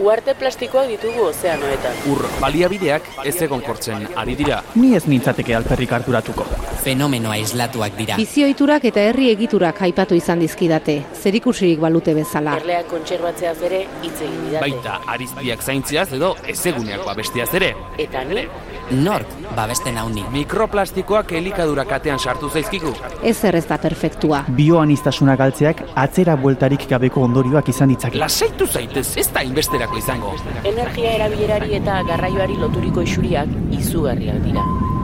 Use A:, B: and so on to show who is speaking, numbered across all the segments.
A: Uarte plastikoak ditugu ozeanoetan.
B: Ur baliabideak ez egon kortzen ari dira.
C: Ni ez nintzateke alperrik harturatuko.
D: Fenomeno aislatuak dira.
E: Bizioiturak eta herri egiturak aipatu izan dizkidate, zerikusirik balute bezala.
A: Erleak kontserbatzeaz ere hitz egin didate.
B: Baita ariztiak zaintziaz edo ezeguneak babestiaz ere.
A: Eta ni,
D: Nork babesten hauni.
B: Mikroplastikoak elikadura katean sartu zaizkigu.
E: Ezer ez da perfektua.
C: Bioanistasuna galtzeak atzera bueltarik gabeko ondorioak izan ditzake.
B: Lasaitu zaitez, ez da inbesterako izango.
A: energia erabilerari eta garraioari loturiko isuriak izugarriak dira.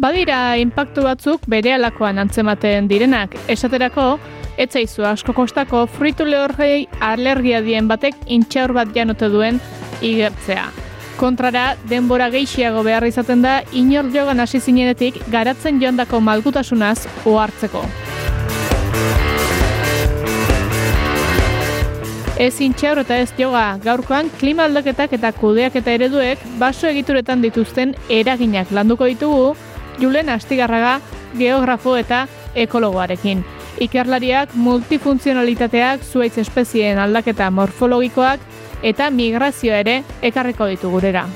F: Badira inpaktu batzuk bere alakoan antzematen direnak. Esaterako, etzaizu asko kostako fruitu lehorrei alergia dien batek intxaur bat janote duen igertzea. Kontrara, denbora geixiago behar izaten da inor jogan hasi zinenetik garatzen joandako malgutasunaz ohartzeko. Ez intxaur eta ez joga, gaurkoan klima aldaketak eta kudeak eta ereduek baso egituretan dituzten eraginak landuko ditugu, Julen Astigarraga geografo eta ekologoarekin. Ikerlariak multifuntzionalitateak, zuaitz espezieen aldaketa morfologikoak eta migrazioa ere ekarriko ditu gurera.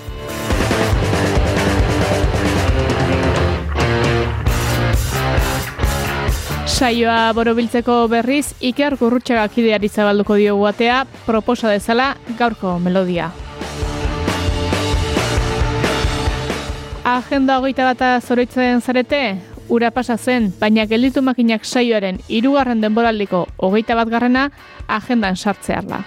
F: Saioa borobiltzeko berriz Iker Gurrutxagak ideari zabalduko diogu atea proposa dezala gaurko melodia. Agenda hogeita bata zoroitzen zarete, ura pasa zen, baina gelditu makinak saioaren hirugarren denboraldiko hogeita bat garrena agendan sartzearla.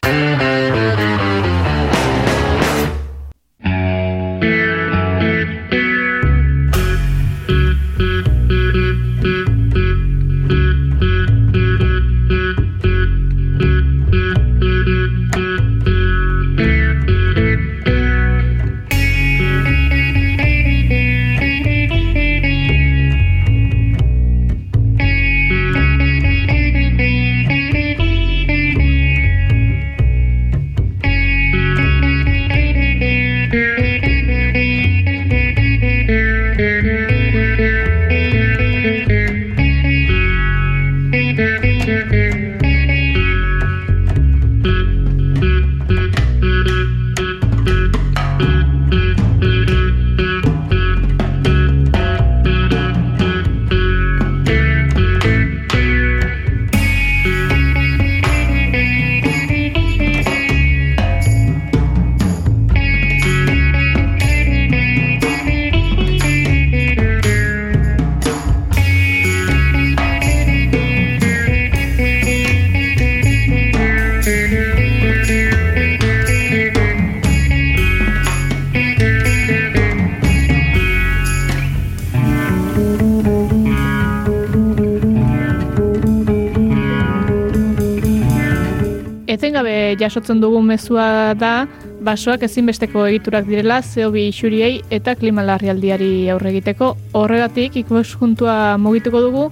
F: Jasotzen dugun mezua da, basoak ezinbesteko egiturak direla CO2 isuriei eta klima larrialdiari aurre egiteko. Horregatik ikuskuntua mugituko dugu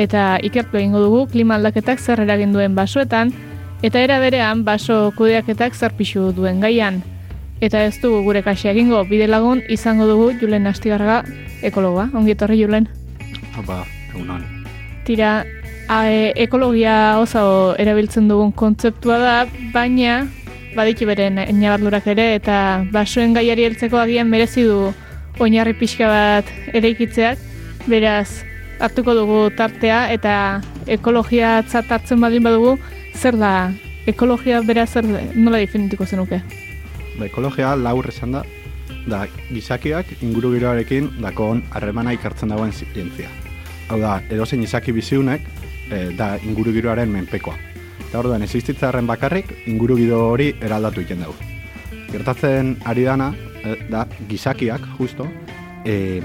F: eta ikertu egingo dugu klima aldaketak zer eragin duen basoetan eta era berean baso kudeaketak zer pixu duen gaian. Eta ez dugu gure kasia egingo bide lagun izango dugu Julen Astigarraga ekologoa. Ongi etorri Julen.
G: Ba, egunon.
F: Tira, e, ekologia oso erabiltzen dugun kontzeptua da, baina badiki beren inabardurak ere eta basoen gaiari heltzeko agian merezi du oinarri pixka bat eraikitzeak, beraz hartuko dugu tartea eta ekologia hartzen badin badugu, zer da ekologia beraz zer nola definituko zenuke?
G: Ba, ekologia laur esan da, da gizakiak ingurugiroarekin dakon harremana ikartzen dagoen zientzia. Hau da, edozein izaki biziunek e, da ingurugiroaren menpekoa. Eta orduan, existitzearen bakarrik ingurugiro hori eraldatu egiten dugu. Gertatzen ari dana, e, da gizakiak, justo, e,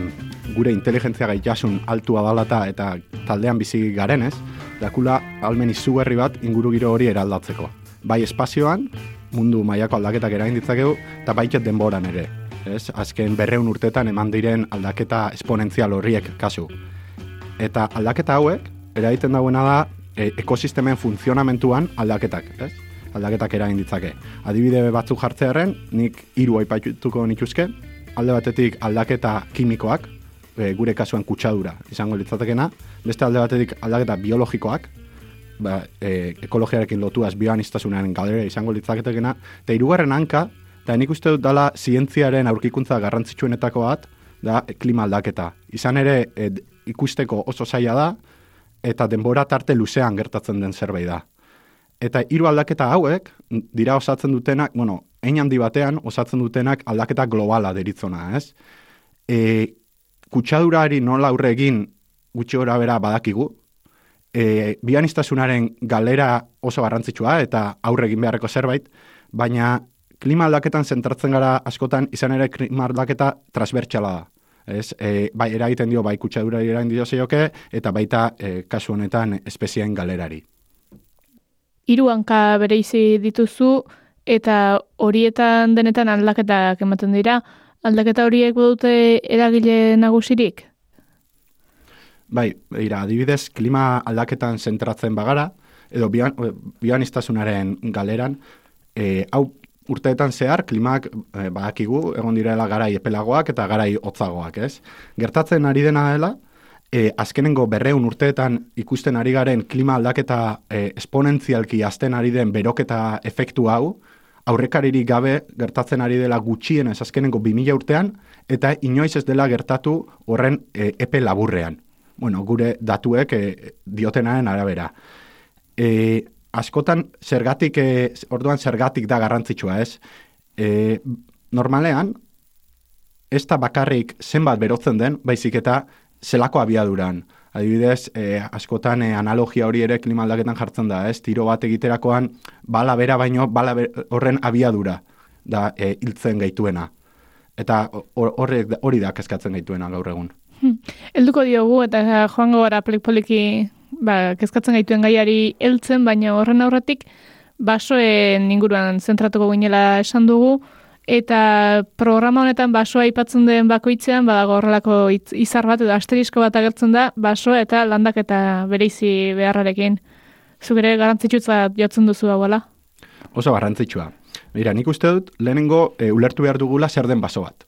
G: gure inteligentzia gaitasun altua dalata eta taldean bizi garenez, dakula almen izugarri bat ingurugiro hori eraldatzeko. Bai espazioan, mundu mailako aldaketak eragin ditzakegu, eta baiket denboran ere. Ez? Azken berreun urtetan eman diren aldaketa esponentzial horriek kasu. Eta aldaketa hauek, eragiten dagoena da, e, ekosistemen funtzionamentuan aldaketak, ez? Aldaketak eragin ditzake. Adibide batzuk jartzearen, nik hiru aipatuko nituzke, alde batetik aldaketa kimikoak, e, gure kasuan kutsadura izango litzatekena, beste alde batetik aldaketa biologikoak, ba, e, ekologiarekin lotuaz bioanistasunaren galera izango litzaketekena, eta hirugarren hanka, eta nik uste dut dala zientziaren aurkikuntza garrantzitsuenetako bat, da klima aldaketa. Izan ere e, ikusteko oso zaila da, eta denbora tarte luzean gertatzen den zerbait da. Eta hiru aldaketa hauek dira osatzen dutenak, bueno, ein handi batean osatzen dutenak aldaketa globala deritzona, ez? E, kutsadurari nola aurre egin gutxi gora bera badakigu, e, bianistasunaren galera oso garrantzitsua eta aurre egin beharreko zerbait, baina klima aldaketan zentratzen gara askotan izan ere klima aldaketa transbertsala da. Ez, e, bai, eragiten dio, bai, kutsadura eragin dio zeioke, eta baita, e, kasu honetan, espeziaen galerari.
F: Hiru hanka bereizi dituzu, eta horietan denetan aldaketak ematen dira, aldaketa horiek dute eragile nagusirik?
G: Bai, ira, adibidez, klima aldaketan zentratzen bagara, edo bian, bianistasunaren galeran, e, hau urteetan zehar, klimak e, badakigu, egon direla garai epelagoak eta garai hotzagoak, ez? Gertatzen ari dena dela, e, azkenengo berreun urteetan ikusten ari garen klima aldaketa e, esponentzialki azten ari den beroketa efektu hau, aurrekaririk gabe gertatzen ari dela gutxien ez azkenengo 2000 urtean, eta inoiz ez dela gertatu horren e, epe laburrean. Bueno, gure datuek e, diotenaren arabera. E, askotan zergatik, e, orduan zergatik da garrantzitsua ez. E, normalean, ez da bakarrik zenbat berotzen den, baizik eta zelako abiaduran. Adibidez, e, askotan e, analogia hori ere klimaldaketan jartzen da, ez? Tiro bat egiterakoan, bala bera baino, bala horren abiadura da e, hiltzen gaituena. Eta horrek hori da kezkatzen gaituena gaur egun.
F: Hmm. Elduko diogu eta joango gara poliki ba, kezkatzen gaituen gaiari heltzen, baina horren aurretik basoen inguruan zentratuko ginela esan dugu, eta programa honetan basoa aipatzen den bakoitzean, badago horrelako izar bat edo asterisko bat agertzen da, basoa eta landak eta bereizi beharrarekin. Zugere garantzitsutza jotzen duzu hauela?
G: Oso garrantzitsua. Mira, nik uste dut, lehenengo e, ulertu behar dugula zer den baso bat.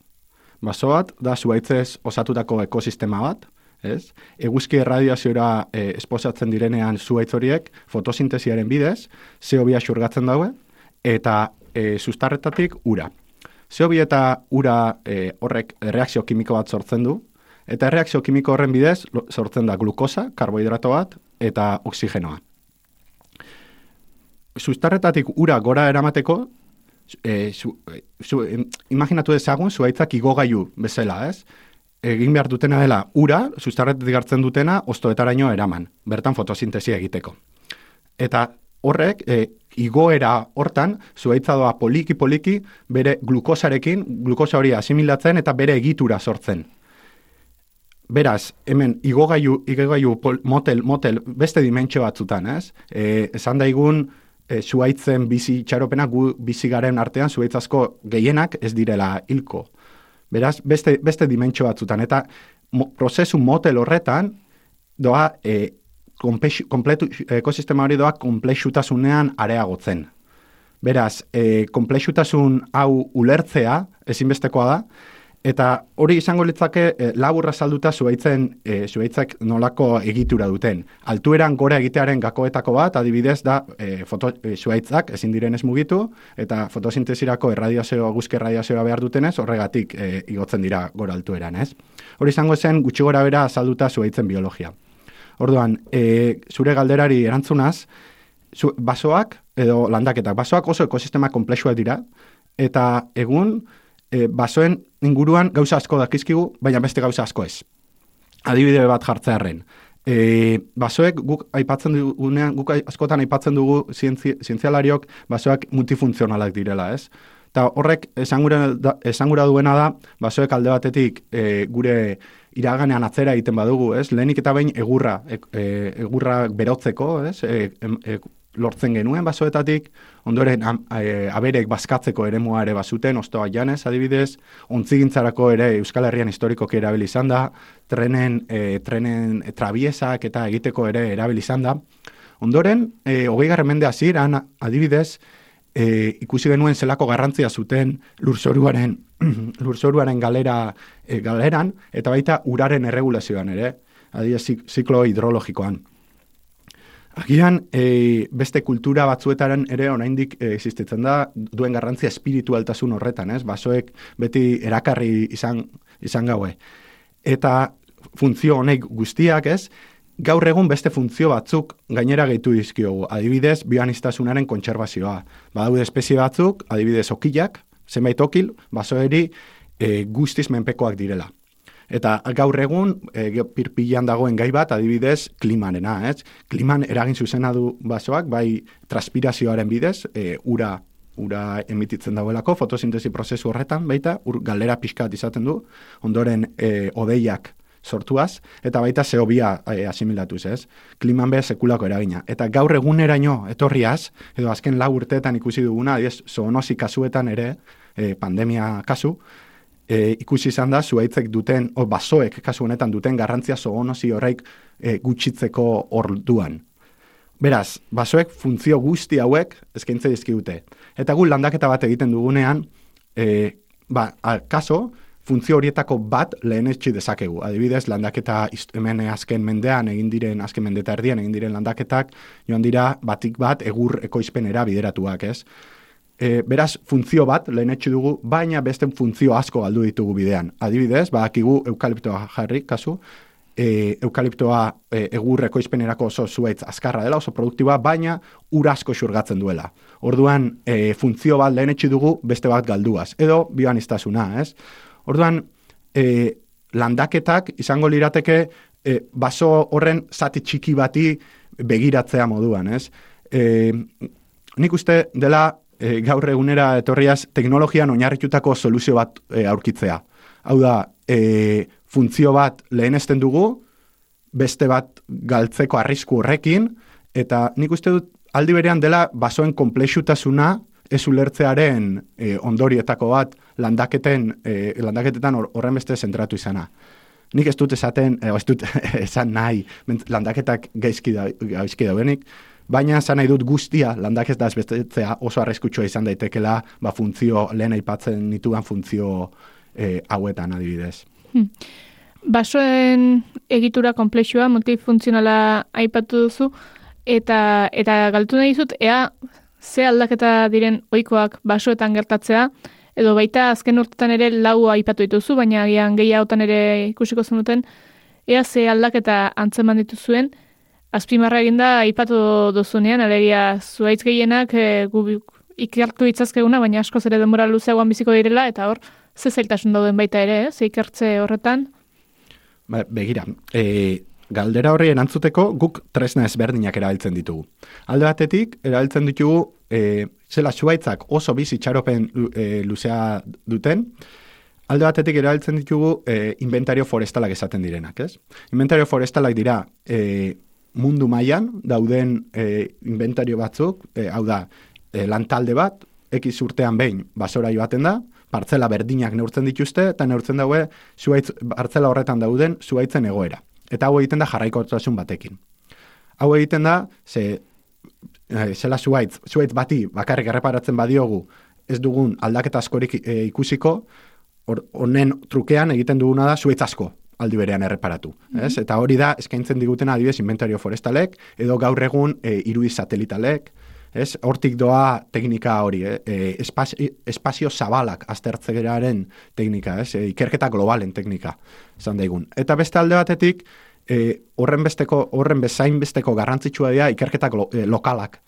G: Baso bat, da zuaitzez osatutako ekosistema bat, ez? Eguzki erradiazioa e, esposatzen direnean zuaitz horiek fotosintesiaren bidez, zeobia xurgatzen daue, eta e, sustarretatik ura. Zeobi eta ura e, horrek reakzio kimiko bat sortzen du, eta reakzio kimiko horren bidez sortzen da glukosa, karbohidrato bat, eta oksigenoa. Sustarretatik ura gora eramateko, e, zu, zu, imaginatu ezagun, zuaitzak igogaiu bezala, ez? Egin behar dutena dela ura, sustarretetik hartzen dutena, ostoetaraino eraman, bertan fotosintesia egiteko. Eta horrek, e, igoera hortan, zuaitza doa poliki-poliki, bere glukosarekin, glukosa hori asimilatzen eta bere egitura sortzen. Beraz, hemen, igogaiu, igogaiu motel, motel, beste dimentsio batzutan, ez? E, esan daigun, e, zuaitzen bizi txaropena, gu bizi garen artean, zuaitzazko gehienak ez direla hilko. Beraz, beste, beste dimentsio batzutan, eta mo, prozesu motel horretan, doa, e, kompletu, ekosistema hori doa komplexutasunean areagotzen. Beraz, e, komplexutasun hau ulertzea, ezinbestekoa da, Eta hori izango litzake e, laburra salduta zuaitzen e, zuaitzak nolako egitura duten. Altueran gora egitearen gakoetako bat, adibidez da e, foto, e, zuaitzak ezin diren ez mugitu, eta fotosintesirako erradiazioa, guzke erradiazioa behar dutenez, horregatik e, igotzen dira gora altueran, ez? Hori izango zen gutxi gora bera salduta zuaitzen biologia. Orduan, e, zure galderari erantzunaz, zu, basoak edo landaketak, basoak oso ekosistema komplexua dira, eta egun, e, basoen inguruan gauza asko dakizkigu, baina beste gauza asko ez. Adibide bat jartzearen. E, basoek guk aipatzen dugunean, guk askotan aipatzen dugu zientzi, zientzialariok basoak multifuntzionalak direla, ez? Eta horrek esangura, da- esangura duena da, basoek alde batetik e, gure iraganean atzera egiten badugu, ez? Lehenik eta behin egurra, e, egurra berotzeko, ez? E, e, lortzen genuen basoetatik, ondoren e, aberek bazkatzeko eremua ere bazuten, ostoa janez adibidez, ontzigintzarako ere Euskal Herrian historikoki erabili izan da, trenen, e, trenen trabiesak eta egiteko ere erabili izan da. Ondoren, e, hogei mende hasieran adibidez, e, ikusi genuen zelako garrantzia zuten lurzoruaren, lurzoruaren galera, e, galeran, eta baita uraren erregulazioan ere, adibidez zik- ziklo hidrologikoan. Agian, e, beste kultura batzuetaren ere oraindik e, existitzen da, duen garrantzia espiritualtasun horretan, ez? Basoek beti erakarri izan, izan gaue. Eta funtzio honek guztiak, ez? Gaur egun beste funtzio batzuk gainera gehitu dizkiogu. Adibidez, bioanistasunaren kontserbazioa. Badaude espezie batzuk, adibidez okilak, zenbait okil, basoeri e, guztiz menpekoak direla. Eta gaur egun, e, ge- pirpilan dagoen gai bat, adibidez, klimanena, ez? Kliman eragin zuzena du basoak, bai transpirazioaren bidez, e, ura ura emititzen dauelako, fotosintesi prozesu horretan, baita, ur galera pixkat izaten du, ondoren e, odeiak sortuaz, eta baita zeobia e, asimilatuz, ez? Kliman be sekulako eragina. Eta gaur eguneraino etorriaz, edo azken lau urteetan ikusi duguna, adiez, zoonosi kasuetan ere, e, pandemia kasu, e, ikusi izan da zuaitzek duten, o basoek kasu honetan duten garrantzia zoonosi horreik e, gutxitzeko orduan. Beraz, basoek funtzio guzti hauek eskaintze dizkigute. Eta gu landaketa bat egiten dugunean, e, ba, akaso, funtzio horietako bat lehenetxi dezakegu. Adibidez, landaketa hemen azken mendean egin diren, azken mendeta erdian egin diren landaketak, joan dira batik bat egur ekoizpenera bideratuak, ez? E, beraz, funtzio bat lehenetxi dugu, baina beste funtzio asko galdu ditugu bidean. Adibidez, badakigu eukaliptoa jarri, kasu, e, eukaliptoa e, egur ekoizpenerako oso zuaitz azkarra dela, oso produktiboa, baina ur asko xurgatzen duela. Orduan, e, funtzio bat lehenetxi dugu, beste bat galduaz. Edo, bioanistasuna, ez? Orduan, e, landaketak izango lirateke e, baso horren zati txiki bati begiratzea moduan, ez? E, nik uste dela e, gaur egunera etorriaz teknologian oinarritutako soluzio bat e, aurkitzea. Hau da, e, funtzio bat lehenesten dugu, beste bat galtzeko arrisku horrekin, eta nik uste dut aldi berean dela basoen komplexutasuna ez ulertzearen e, ondorietako bat landaketen, e, landaketetan hor- horren beste zentratu izana. Nik ez dut esaten, e, ez dut esan nahi, landaketak gaizki, da, gaizki daudenik, baina esan nahi dut guztia landaketa ez bestetzea oso arriskutsua izan daitekela ba, funtzio, lehen aipatzen nitudan funtzio e, hauetan adibidez.
F: Basoen egitura komplexua, multifuntzionala aipatu duzu, eta, eta galtu nahi dizut, ea ze aldaketa diren ohikoak basoetan gertatzea, edo baita azken urtetan ere lau aipatu dituzu, baina agian gehiagotan ere ikusiko zenuten, ea ze aldaketa antzeman dituzuen, azpimarra eginda aipatu duzunean, alegia zuaitz gehienak e, gu ikertu itzazkeguna, baina askoz ere denbora luzeagoan biziko direla, eta hor, ze zailtasun dauden baita ere, eh? ze ikertze horretan,
G: Ba, begira, e, galdera horri erantzuteko guk tresna ezberdinak erabiltzen ditugu. Alde batetik, erabiltzen ditugu e, zela zuaitzak oso bizi txaropen e, luzea duten, alde batetik erabiltzen ditugu e, inventario forestalak esaten direnak, ez? Inventario forestalak dira e, mundu mailan dauden e, inventario batzuk, e, hau da, e, lantalde bat, ekiz urtean behin basora joaten da, partzela berdinak neurtzen dituzte, eta neurtzen daue zuaitz, partzela horretan dauden zuaitzen egoera. Eta hau egiten da jarraikotasun batekin. Hau egiten da, ze, eh, zela zuaitz, zuaitz bati bakarrik erreparatzen badiogu, ez dugun aldaketa askorik eh, ikusiko, honen trukean egiten duguna da zuaitz asko aldi berean erreparatu. Ez? Eta hori da eskaintzen diguten adibidez inventario forestalek, edo gaur egun e, irudi satelitalek, ez? Hortik doa teknika hori, eh? e, espazio, espazio zabalak aztertzegeraren teknika, ez? E, ikerketa globalen teknika, esan daigun. Eta beste alde batetik, e, horren besteko, horren bezain besteko garrantzitsua dira ikerketa glo- e, lokalak.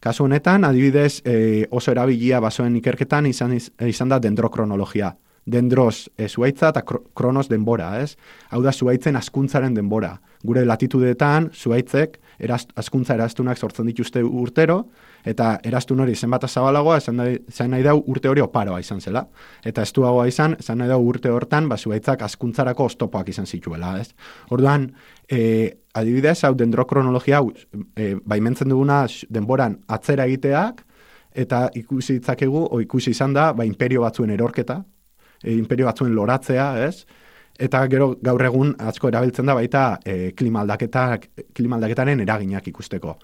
G: Kasu honetan, adibidez, e, oso erabilia basoen ikerketan izan, iz- izan da dendrokronologia. Dendros e, zuaitza eta kro- kronos denbora, ez? Hau da zuaitzen askuntzaren denbora. Gure latitudetan zuaitzek eraz, askuntza eraztunak sortzen dituzte urtero, eta eraztun hori zenbat zabalagoa, esan nahi, esan nahi dau urte hori oparoa izan zela. Eta estuagoa izan, esan nahi dau urte hortan, ba, zuaitzak askuntzarako oztopoak izan zituela, ez? Orduan, e, adibidez, hau dendrokronologia hau, e, baimentzen duguna denboran atzera egiteak, eta ikusi ditzakegu, o ikusi izan da, ba, imperio batzuen erorketa, e, imperio batzuen loratzea, ez? Eta gero gaur egun asko erabiltzen da baita e, klima aldaketak, klima aldaketaren eraginak ikusteko.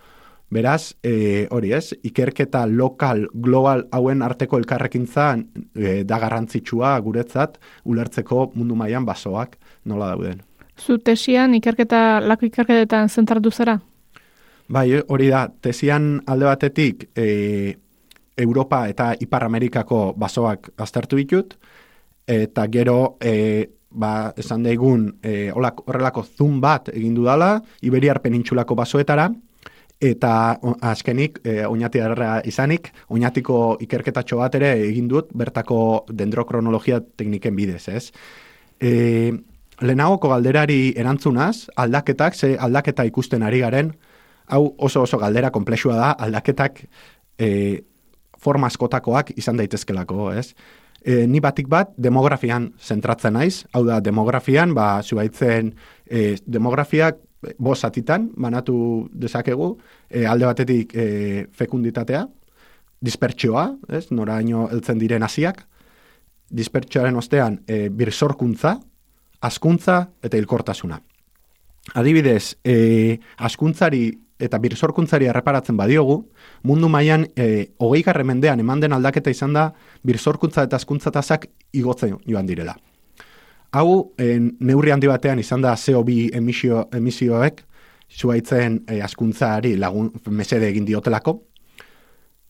G: Beraz, e, hori ez, ikerketa lokal, global hauen arteko elkarrekintza e, da garrantzitsua guretzat ulertzeko mundu mailan basoak nola dauden.
F: Zu tesian ikerketa, lako ikerketetan zentratu zara?
G: Bai, hori da, tesian alde batetik e, Europa eta Ipar Amerikako basoak aztertu ditut, eta gero, e, ba, esan daigun, e, holak- horrelako zoom bat egin dudala, Iberiar penintxulako basoetara, eta azkenik, e, oinatiarra izanik, oinatiko ikerketatxo bat ere egin dut, bertako dendrokronologia tekniken bidez, ez? E, lehenagoko galderari erantzunaz, aldaketak, ze aldaketa ikusten ari garen, hau oso oso galdera komplexua da, aldaketak e, forma askotakoak izan daitezkelako, ez? E, ni batik bat demografian zentratzen naiz, hau da demografian, ba, zubaitzen e, demografiak e, bost zatitan banatu dezakegu, e, alde batetik e, fekunditatea, dispertsioa, ez? noraino heltzen diren hasiak, dispertsioaren ostean e, birsorkuntza, askuntza eta hilkortasuna. Adibidez, e, askuntzari eta birsorkuntzari erreparatzen badiogu, mundu mailan e, hogei mendean eman den aldaketa izan da birsorkuntza eta askuntza tasak igotzen joan direla. Hau, e, neurri handi batean izan da CO2 emisio, emisioek zuaitzen e, askuntzari lagun mesede egin diotelako,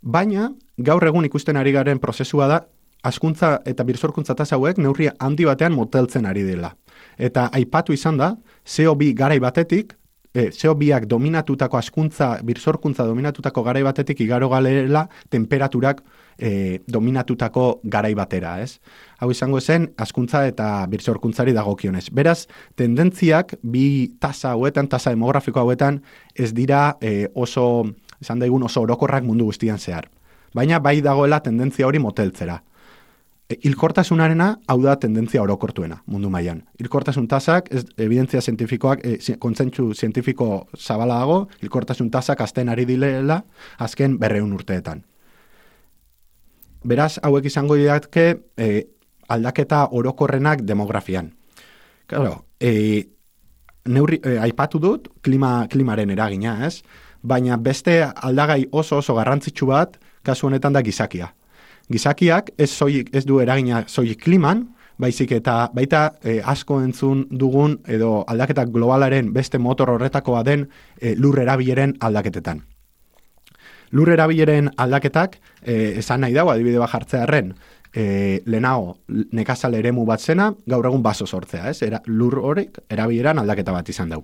G: baina gaur egun ikusten ari garen prozesua da askuntza eta birsorkuntza tasa hauek neurri handi batean moteltzen ari dela. Eta aipatu izan da, CO2 garai batetik, e, CO2ak dominatutako askuntza, birsorkuntza dominatutako garai batetik igaro galela temperaturak e, dominatutako garai batera, ez? Hau izango zen, askuntza eta birsorkuntzari dagokionez. Beraz, tendentziak bi tasa hauetan, tasa demografiko hauetan, ez dira e, oso, esan daigun oso orokorrak mundu guztian zehar. Baina bai dagoela tendentzia hori moteltzera. Hilkortasunarena hau da tendentzia orokortuena mundu mailan. Hilkortasun tasak, ez, evidentzia zientifikoak, e, zi- kontzentzu zientifiko zabala dago, hilkortasun tasak azten ari dilela azken berreun urteetan. Beraz, hauek izango didatke e, aldaketa orokorrenak demografian. Claro, e, neurri, e, aipatu dut klima, klimaren eragina, ez? Baina beste aldagai oso oso garrantzitsu bat, kasu honetan da gizakia. Gizakiak ez, soilik, ez du eragina soilik kliman, baizik eta baita e, asko entzun dugun edo aldaketa globalaren beste motor horretakoa den e, lur erabileren aldaketetan. Lur erabileren aldaketak e, esan nahi dago adibide bat jartzearren, e, lehenago nekazal eremu bat zena, gaur egun baso sortzea, ez? Era, lur horrek erabileran aldaketa bat izan dau.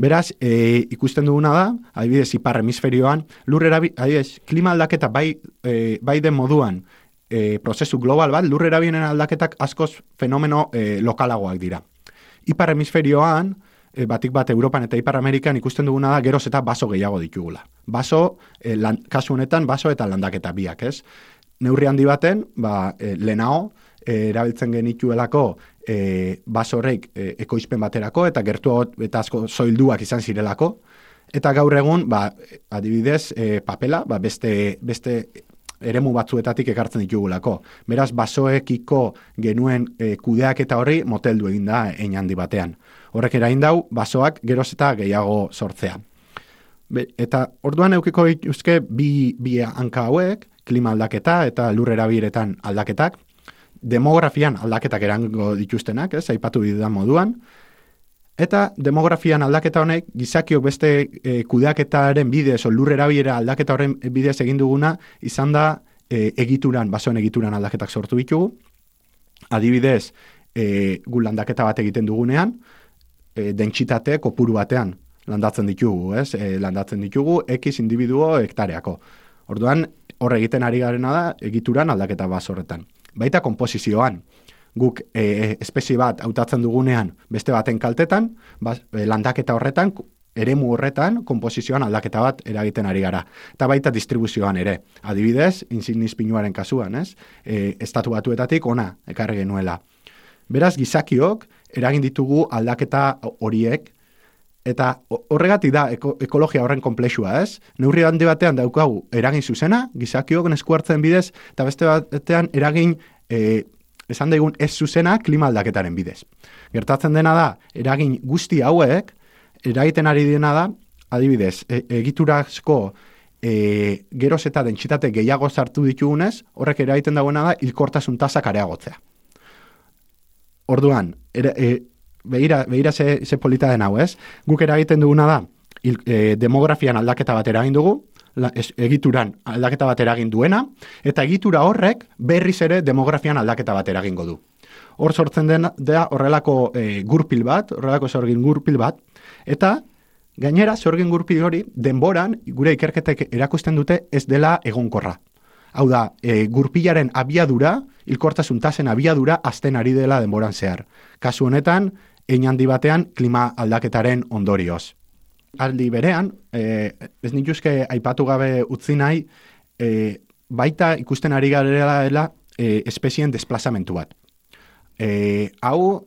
G: Beraz, e, ikusten duguna da, adibidez, ipar hemisferioan, lur erabi, adibidez, klima aldaketa bai, e, bai den moduan, e, prozesu global bat, lur erabilen aldaketak askoz fenomeno e, lokalagoak dira. Ipar hemisferioan, e, batik bat Europan eta Ipar Amerikan ikusten duguna da geroz eta baso gehiago ditugula. Baso, e, lan, kasu honetan, baso eta landaketa biak, ez? Neurri handi baten, ba, e, lehenao, e, erabiltzen genituelako e, baso horrek e, ekoizpen baterako eta gertu eta asko soilduak izan zirelako. Eta gaur egun, ba, adibidez, e, papela, ba, beste, beste eremu batzuetatik ekartzen ditugulako. Beraz, basoekiko genuen e, kudeak eta horri moteldu egin da ein handi batean. Horrek erain dau, basoak geroz eta gehiago sortzea. Be, eta orduan eukiko dituzke bi, bi hanka hauek, klima aldaketa eta lur erabileretan aldaketak, demografian aldaketak erango dituztenak, ez, aipatu didan moduan, eta demografian aldaketa honek gizakiok beste e, kudeaketaren bidez, lur erabilera aldaketa horren bidez egin duguna, izan da e, egituran, basoen egituran aldaketak sortu ditugu, adibidez, e, gu landaketa bat egiten dugunean, e, dentsitate kopuru batean landatzen ditugu, ez? E, landatzen ditugu X individuo hektareako. Orduan, hor egiten ari garena da, egituran aldaketa bas horretan. Baita komposizioan. guk e, espezie bat hautatzen dugunean beste baten kaltetan, ba, e, landaketa horretan, eremu horretan, komposizioan aldaketa bat eragiten ari gara. Eta baita distribuzioan ere. Adibidez, insignis pinuaren kasuan, ez? E, estatu batuetatik ona ekarri genuela. Beraz, gizakiok eragin ditugu aldaketa horiek Eta horregatik da eko, ekologia horren komplexua, ez? Neurri handi batean daukagu eragin zuzena, gizakiok nesku hartzen bidez, eta beste batean eragin, e, esan daigun, ez zuzena klima aldaketaren bidez. Gertatzen dena da, eragin guzti hauek, eragiten ari dena da, adibidez, e, egiturazko e, geroz eta dentsitate gehiago zartu ditugunez, horrek eragiten dagoena da, hilkortasun tasak areagotzea. Orduan, era, e, behira, behira ze, ze polita den hau, ez? Guk eragiten duguna da, il, e, demografian aldaketa bat eragin dugu, la, egituran aldaketa bat eragin duena, eta egitura horrek berriz ere demografian aldaketa bat eragingo du. Hor sortzen den da horrelako e, gurpil bat, horrelako sorgin gurpil bat, eta gainera sorgin gurpil hori denboran gure ikerketek erakusten dute ez dela egonkorra. Hau da, e, gurpilaren abiadura, ilkortasun tasen abiadura azten ari dela denboran zehar. Kasu honetan, ein handi batean klima aldaketaren ondorioz. Aldi berean, e, ez nituzke aipatu gabe utzi nahi, e, baita ikusten ari garela dela e, espezien desplazamentu bat. E, hau,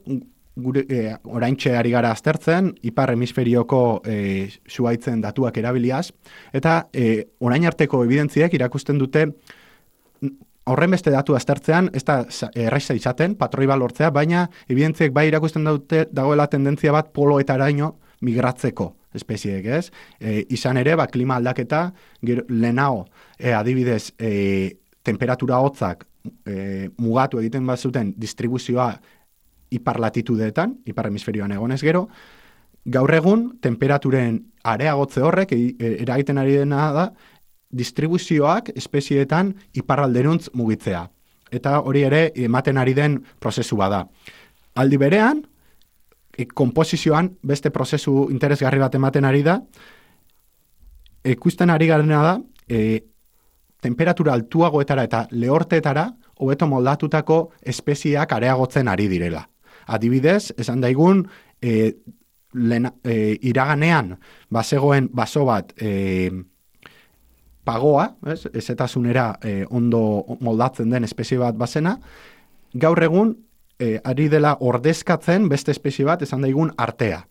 G: gure, e, oraintxe ari gara aztertzen, ipar hemisferioko e, zuaitzen datuak erabiliaz, eta e, orain arteko evidentziek irakusten dute horren beste datu aztertzean, ez da erraiza izaten, patroi lortzea, baina evidentziek bai irakusten dute dagoela tendentzia bat poloetaraino migratzeko espezieek, ez? E, izan ere, ba, klima aldaketa, gero, lehenao, e, adibidez, e, temperatura hotzak e, mugatu egiten bat zuten distribuzioa ipar latitudeetan, ipar hemisferioan egonez gero, gaur egun, temperaturen areagotze horrek, e, eragiten ari dena da, distribuzioak espezieetan iparralderuntz mugitzea. Eta hori ere ematen ari den prozesu bada. Aldi berean, e, komposizioan beste prozesu interesgarri bat ematen ari da, ikusten ari garena da, e, temperatura altuagoetara eta lehortetara, hobeto moldatutako espeziak areagotzen ari direla. Adibidez, esan daigun, e, lena, e, iraganean, bazegoen baso bat, e, pagoa, ez, ezetasunera e, ondo moldatzen den espezie bat bazena, gaur egun e, ari dela ordezkatzen beste espezie bat esan daigun artea.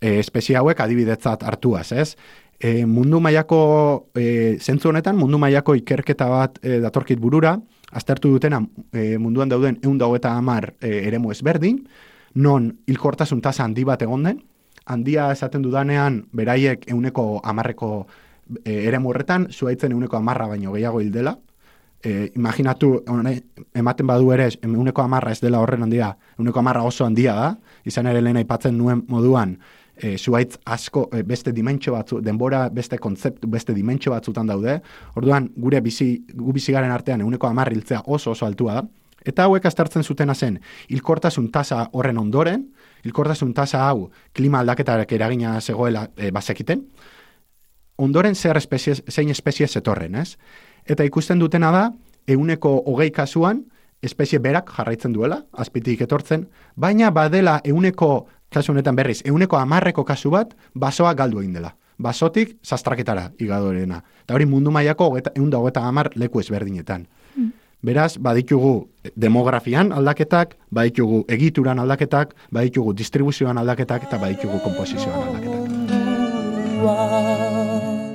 G: E, espezie hauek adibidetzat hartuaz, ez? E, mundu mailako e, zentzu honetan, mundu mailako ikerketa bat e, datorkit burura, aztertu dutena e, munduan dauden egun dago eta amar e, eremu ezberdin, non hilkortasun tasa handi bat egon den, handia esaten dudanean beraiek euneko amarreko e, ere morretan, zuaitzen euneko amarra baino gehiago hil dela. E, imaginatu, ematen badu ere, euneko amarra ez dela horren handia, euneko amarra oso handia da, izan ere lehen aipatzen nuen moduan, e, zuaitz asko e, beste dimentsio batzu, denbora beste kontzeptu, beste dimentsio batzutan daude, orduan gure bizi, gu bizigaren artean euneko amarra hiltzea oso oso altua da, eta hauek astartzen zutena zen, hilkortasun tasa horren ondoren, hilkortasun tasa hau klima aldaketarak eragina zegoela e, bazekiten, ondoren zer espezie, zein espezie zetorren, ez? Eta ikusten dutena da, euneko hogei kasuan, espezie berak jarraitzen duela, azpitik etortzen, baina badela euneko, kasu honetan berriz, euneko amarreko kasu bat, basoa galdu egin dela. Basotik, sastraketara igadorena. Eta hori mundu mailako egun da hogeta amar leku ezberdinetan. Mm. Beraz, baditugu demografian aldaketak, baditugu egituran aldaketak, baditugu distribuzioan aldaketak, eta baditugu komposizioan aldaketak. 望。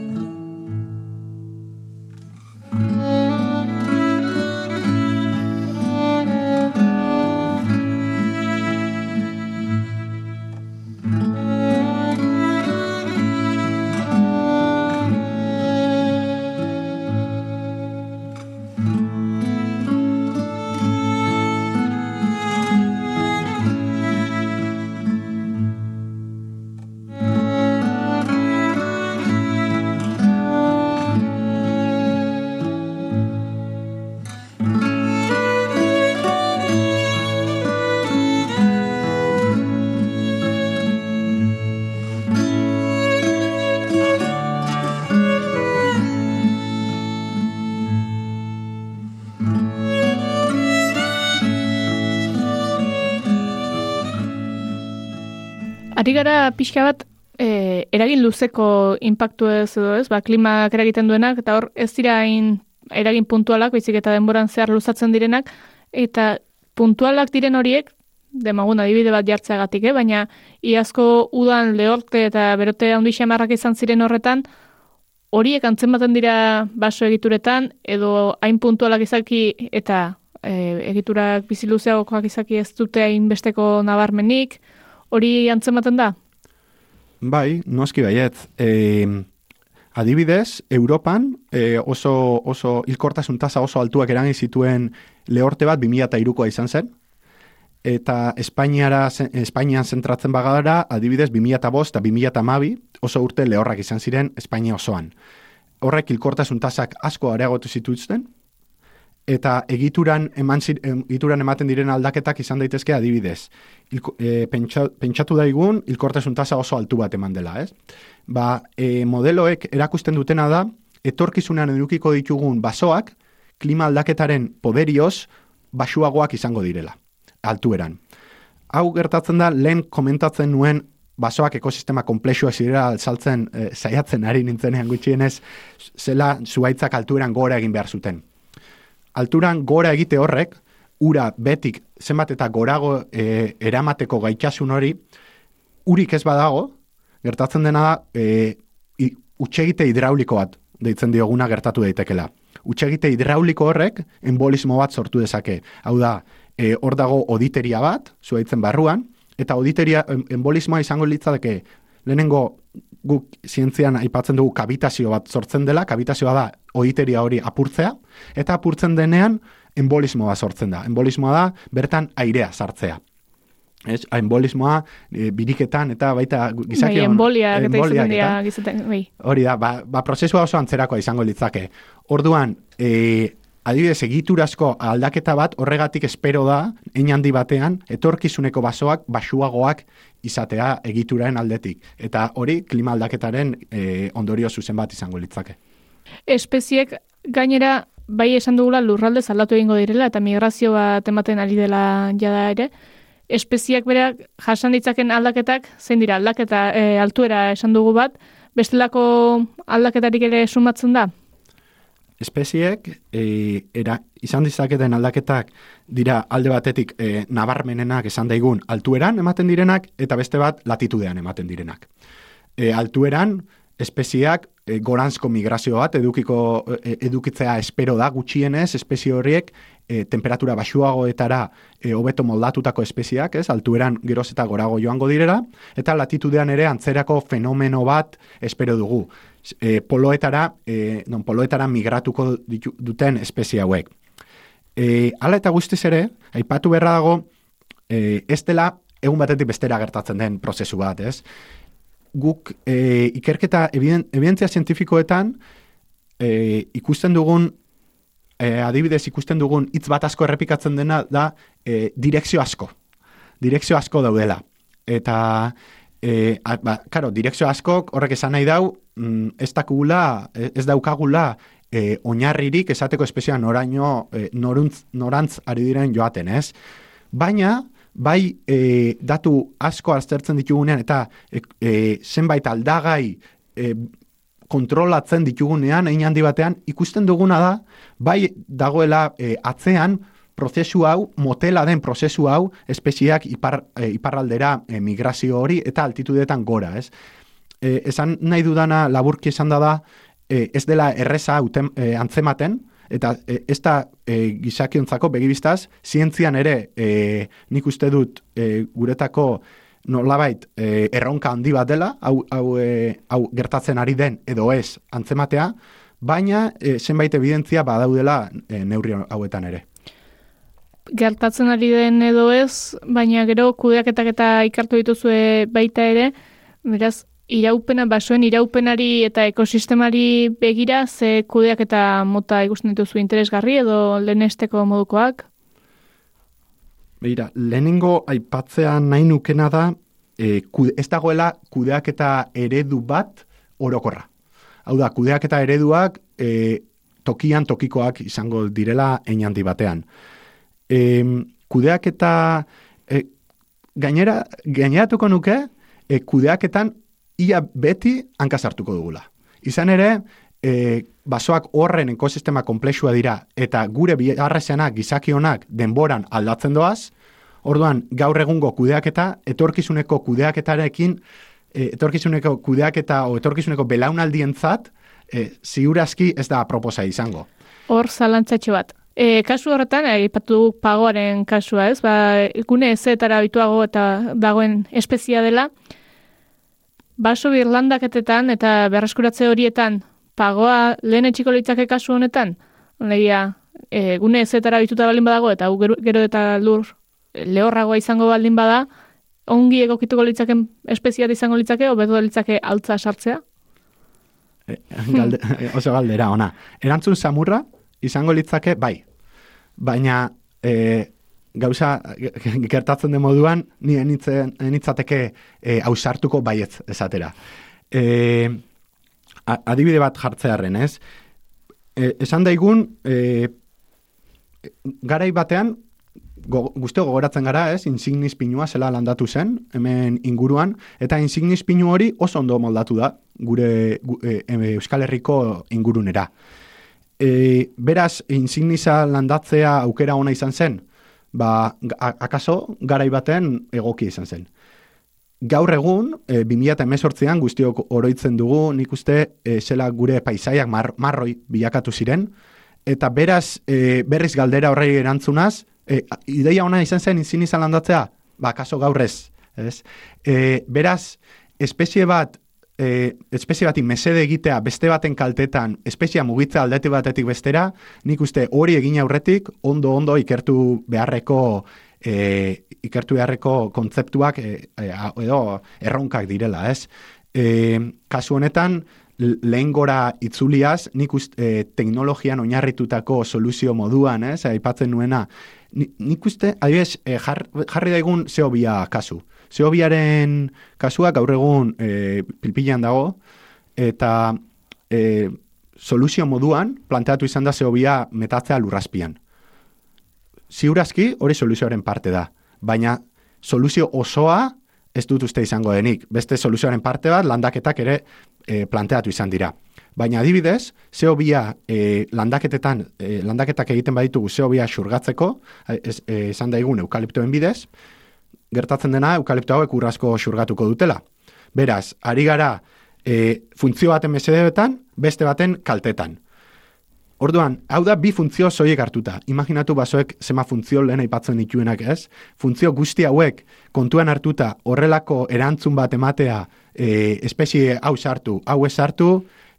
F: Ari gara pixka bat, e, eragin luzeko impactu ez edo ez, ba, klimak eragiten duenak, eta hor ez dira hain eragin puntualak, baizik eta denboran zehar luzatzen direnak, eta puntualak diren horiek, demagun adibide bat jartzeagatik, eh? baina iazko udan lehorte eta berote handi xamarrak izan ziren horretan, horiek antzematen dira baso egituretan, edo hain puntualak izaki eta e, egiturak biziluzeagokoak izaki ez dute hain besteko nabarmenik, hori antzematen da?
G: Bai, noski baiet. E, adibidez, Europan e, oso, oso hilkortasun tasa oso altuak eragin zituen lehorte bat 2002koa izan zen, eta Espainiara, Espainian zentratzen bagara, adibidez, 2005 eta 2012 oso urte lehorrak izan ziren Espainia osoan. Horrek hilkortasun tasak asko areagotu zituzten, eta egituran, eman egituran ematen diren aldaketak izan daitezke adibidez. Ilko, e, pentsatu daigun, hilkortasun tasa oso altu bat eman dela, ez? Ba, e, modeloek erakusten dutena da, etorkizunan edukiko ditugun basoak, klima aldaketaren poderioz, basuagoak izango direla, altueran. Hau gertatzen da, lehen komentatzen nuen basoak ekosistema komplexua zirela saltzen, e, saiatzen ari nintzenean gutxienez, zela zuaitzak altueran gora egin behar zuten alturan gora egite horrek, ura betik zenbat eta gorago e, eramateko gaitasun hori, urik ez badago, gertatzen dena da, e, utxegite hidrauliko bat deitzen dioguna gertatu daitekela. Utxegite hidrauliko horrek embolismo bat sortu dezake. Hau da, e, hor dago oditeria bat, zuaitzen barruan, eta oditeria embolismoa izango litzateke lehenengo guk zientzian aipatzen dugu kabitazio bat sortzen dela, kabitazioa da oiteria hori apurtzea, eta apurtzen denean embolismoa sortzen da. Embolismoa da bertan airea sartzea. Ez, embolismoa e, biriketan eta baita
F: gizaki bai, embolia, embolia eta gizaten, bai.
G: Hori da, ba, ba prozesua oso antzerakoa izango litzake. Orduan, e, adibidez egiturazko aldaketa bat horregatik espero da, ein handi batean, etorkizuneko basoak, basuagoak izatea egituraren aldetik. Eta hori klima aldaketaren e, ondorio zuzen bat izango litzake.
F: Espeziek gainera bai esan dugula lurralde zaldatu egingo direla eta migrazio bat ematen ari dela jada ere. Espeziak berak jasan ditzaken aldaketak, zein dira aldaketa e, altuera esan dugu bat, bestelako aldaketarik ere sumatzen da?
G: Espeziek e, era, izan dizaketen aldaketak dira alde batetik e, nabarmenenak esan daigun altueran ematen direnak eta beste bat latitudean ematen direnak. E, altueran espeziak e, goranzko migrazio bat edukiko e, edukitzea espero da gutxienez espezie horiek e, temperatura basuagoetara e, hobeto moldatutako espeziak, ez? Altueran geroz eta gorago joango direla eta latitudean ere antzerako fenomeno bat espero dugu e, poloetara, e, non poloetara migratuko ditu, duten espezie hauek. E, ala eta guztiz ere, aipatu beharra dago, e, ez dela egun batetik bestera gertatzen den prozesu bat, ez? Guk e, ikerketa evidentzia zientifikoetan e, ikusten dugun, e, adibidez ikusten dugun hitz bat asko errepikatzen dena da e, direkzio asko. Direkzio asko daudela. Eta E, a, ba, karo, direkzio askok horrek esan nahi dau, mm, ez dakugula, e, ez daukagula e, oinarririk esateko espezioa noraino, e, noruntz, norantz ari diren joaten, ez? Baina, bai e, datu asko aztertzen ditugunean eta e, e, zenbait aldagai e, kontrolatzen ditugunean, egin handi batean, ikusten duguna da, bai dagoela e, atzean, prozesu hau, motela den prozesu hau, espeziak ipar, e, iparraldera e, migrazio hori eta altitudetan gora, ez? E, esan nahi dudana laburki esan da da, e, ez dela erreza uten, e, antzematen, eta e, ez da e, gizakiontzako begibiztaz, zientzian ere e, nik uste dut e, guretako nolabait e, erronka handi bat dela, hau, hau, e, hau gertatzen ari den edo ez antzematea, baina e, zenbait evidentzia badaudela e, neurri hauetan ere.
F: Gertatzen ari den edo ez, baina gero kudeaketak eta ikartu dituzue baita ere, beraz, iraupena, basoen iraupenari eta ekosistemari begira, ze kudeak eta mota ikusten dituzu interesgarri edo lehenesteko modukoak?
G: Beira, lehenengo aipatzea nahi nukena da, e, kude, ez dagoela kudeak eta eredu bat orokorra. Hau da, kudeak eta ereduak e, tokian tokikoak izango direla einandi batean e, kudeak eta e, gainera, gaineratuko nuke, e, kudeaketan ia beti hankasartuko dugula. Izan ere, e, basoak horren ekosistema komplexua dira eta gure biharrezenak gizakionak denboran aldatzen doaz, orduan gaur egungo kudeaketa, etorkizuneko kudeaketarekin, e, etorkizuneko kudeaketa o etorkizuneko belaunaldientzat, e, ziurazki ez da proposa izango.
F: Hor zalantzatxo bat. E, kasu horretan, aipatu pagoaren kasua ez, ba, gune ezetara bituago eta dagoen espezia dela, baso birlandaketetan eta berreskuratze horietan pagoa lehen etxiko litzake kasu honetan, lehia, e, gune ezetara bituta baldin badago eta gero, gero eta lur lehorragoa izango baldin bada, ongi egokituko litzaken espeziat izango litzake, obetu litzake altza sartzea?
G: E, galde, oso galdera, ona. Erantzun samurra, izango litzake, bai. Baina, e, gauza, gertatzen de moduan, ni enitzateke e, ausartuko baietz esatera. E, adibide bat jartzearen, ez? E, esan daigun, e, garai batean, go, guzti gogoratzen gara, ez? Insignis pinua zela landatu zen, hemen inguruan, eta insignis pinu hori oso ondo moldatu da, gure e, Euskal Herriko ingurunera. E, beraz, insignisa landatzea aukera ona izan zen, ba, akaso, garai baten egoki izan zen gaur egun, e, 2018an guztiok oroitzen dugu, nik uste e, zela gure paisaiak mar, marroi bilakatu ziren, eta beraz e, berriz galdera horrei erantzunaz, e, ideia ona izan zen izin izan landatzea, ba, kaso gaur ez. ez? E, beraz, espezie bat, e, espezie bati mesede egitea beste baten kaltetan, espezia mugitza aldete batetik bestera, nik uste hori egin aurretik, ondo-ondo ikertu beharreko e, ikertu beharreko kontzeptuak e, e, edo erronkak direla, ez? E, kasu honetan, lehen gora itzuliaz, nik uste e, teknologian oinarritutako soluzio moduan, ez? Aipatzen nuena, nik uste, adibes, e, jar, jarri daigun zeobia kasu. Zeobiaren kasua gaur egun e, pilpilan dago, eta e, soluzio moduan planteatu izan da zeobia metatzea lurraspian ziurazki hori soluzioaren parte da. Baina soluzio osoa ez dut uste izango denik. Beste soluzioaren parte bat landaketak ere e, planteatu izan dira. Baina adibidez, zeo bia e, landaketetan, e, landaketak egiten baditugu zeo bia xurgatzeko, esan e, daigun eukaliptoen bidez, gertatzen dena eukalipto hauek urrazko xurgatuko dutela. Beraz, ari gara e, funtzio baten mesedeetan, beste baten kaltetan. Orduan, hau da bi funtzio zoiek hartuta. Imaginatu basoek zema funtzio lehen aipatzen dituenak ez. Funtzio guzti hauek kontuan hartuta horrelako erantzun bat ematea e, espezie hau sartu, hau ez sartu,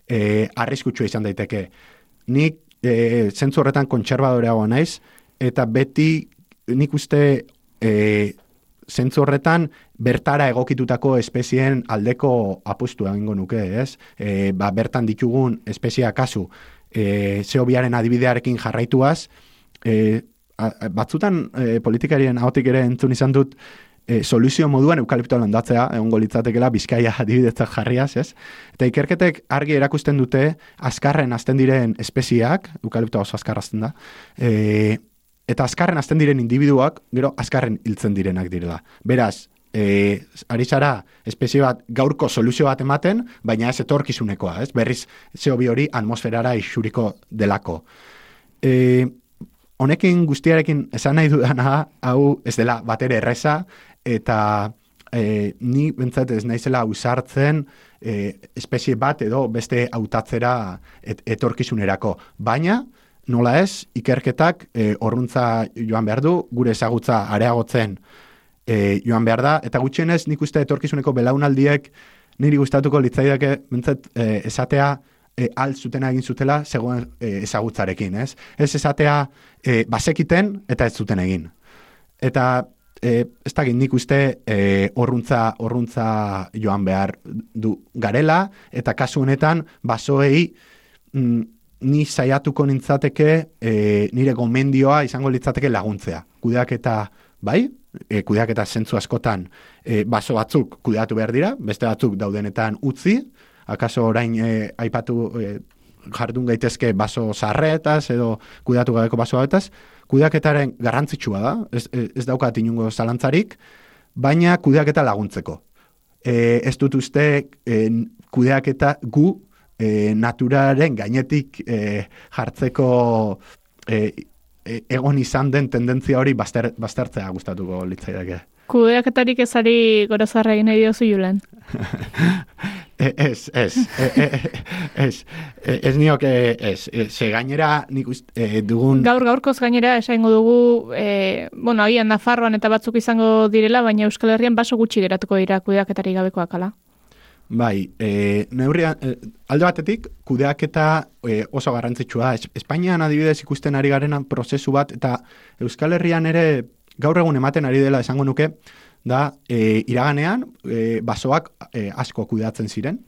G: e, arriskutsua izan daiteke. Nik e, zentzu horretan kontserbadoreagoa naiz, eta beti nik uste e, zentzu horretan bertara egokitutako espezien aldeko apustu egingo nuke, ez? E, ba, bertan ditugun espezia kasu, e, zeobiaren adibidearekin jarraituaz, e, batzutan e, politikarien ahotik ere entzun izan dut, e, soluzio moduan eukaliptoa landatzea, egon litzatekela bizkaia adibidetzak jarriaz, ez? Eta ikerketek argi erakusten dute, azkarren azten diren espeziak, eukaliptoa oso azkarrazten da, e, eta azkarren azten diren individuak, gero azkarren hiltzen direnak direla. Beraz, e, ari zara espezie bat gaurko soluzio bat ematen, baina ez etorkizunekoa, ez? Berriz, zeo bi hori atmosferara isuriko delako. E, honekin guztiarekin esan nahi dudana, hau ez dela batere erreza, eta e, ni bentzat ez naizela usartzen e, espezie bat edo beste hautatzera et, etorkizunerako. Baina, nola ez, ikerketak e, orruntza joan behar du, gure ezagutza areagotzen e, joan behar da, eta gutxienez nik uste etorkizuneko belaunaldiek niri gustatuko litzaidake bentzat e, esatea e, alt zutena egin zutela zegoen e, ezagutzarekin, ez? Ez esatea e, basekiten eta ez zuten egin. Eta e, ez da nik uste e, orruntza, orruntza joan behar du garela, eta kasu honetan basoei mm, ni saiatuko nintzateke e, nire gomendioa izango litzateke laguntzea. Kudeak eta bai, e, kudeak eta zentzu askotan e, baso batzuk kudeatu behar dira, beste batzuk daudenetan utzi, akaso orain e, aipatu e, jardun gaitezke baso zarretaz edo kudeatu gabeko baso batez, kudeaketaren garrantzitsua da, ez, ez daukat inungo zalantzarik, baina kudeaketa laguntzeko. e, ez dut uste e, kudeaketa gu e, naturaren gainetik e, jartzeko e, e, egon izan den tendentzia hori baster, bastertzea gustatuko litzaidake.
F: Kudeaketarik ezari gorozarra egin nahi diozu julen.
G: E, ez, ez, e, e, ez, ez nioke, ez, ze gainera nik ust, e, dugun...
F: Gaur gaurkoz gainera esango dugu, e, bueno, agian Nafarroan eta batzuk izango direla, baina Euskal Herrian baso gutxi geratuko dira kudeaketari gabekoak ala.
G: Bai, e, neurria, e, alde batetik, kudeaketa e, oso garrantzitsua. Es, Espainian adibidez ikusten ari garena prozesu bat, eta Euskal Herrian ere gaur egun ematen ari dela esango nuke, da e, iraganean e, basoak e, asko kudeatzen ziren,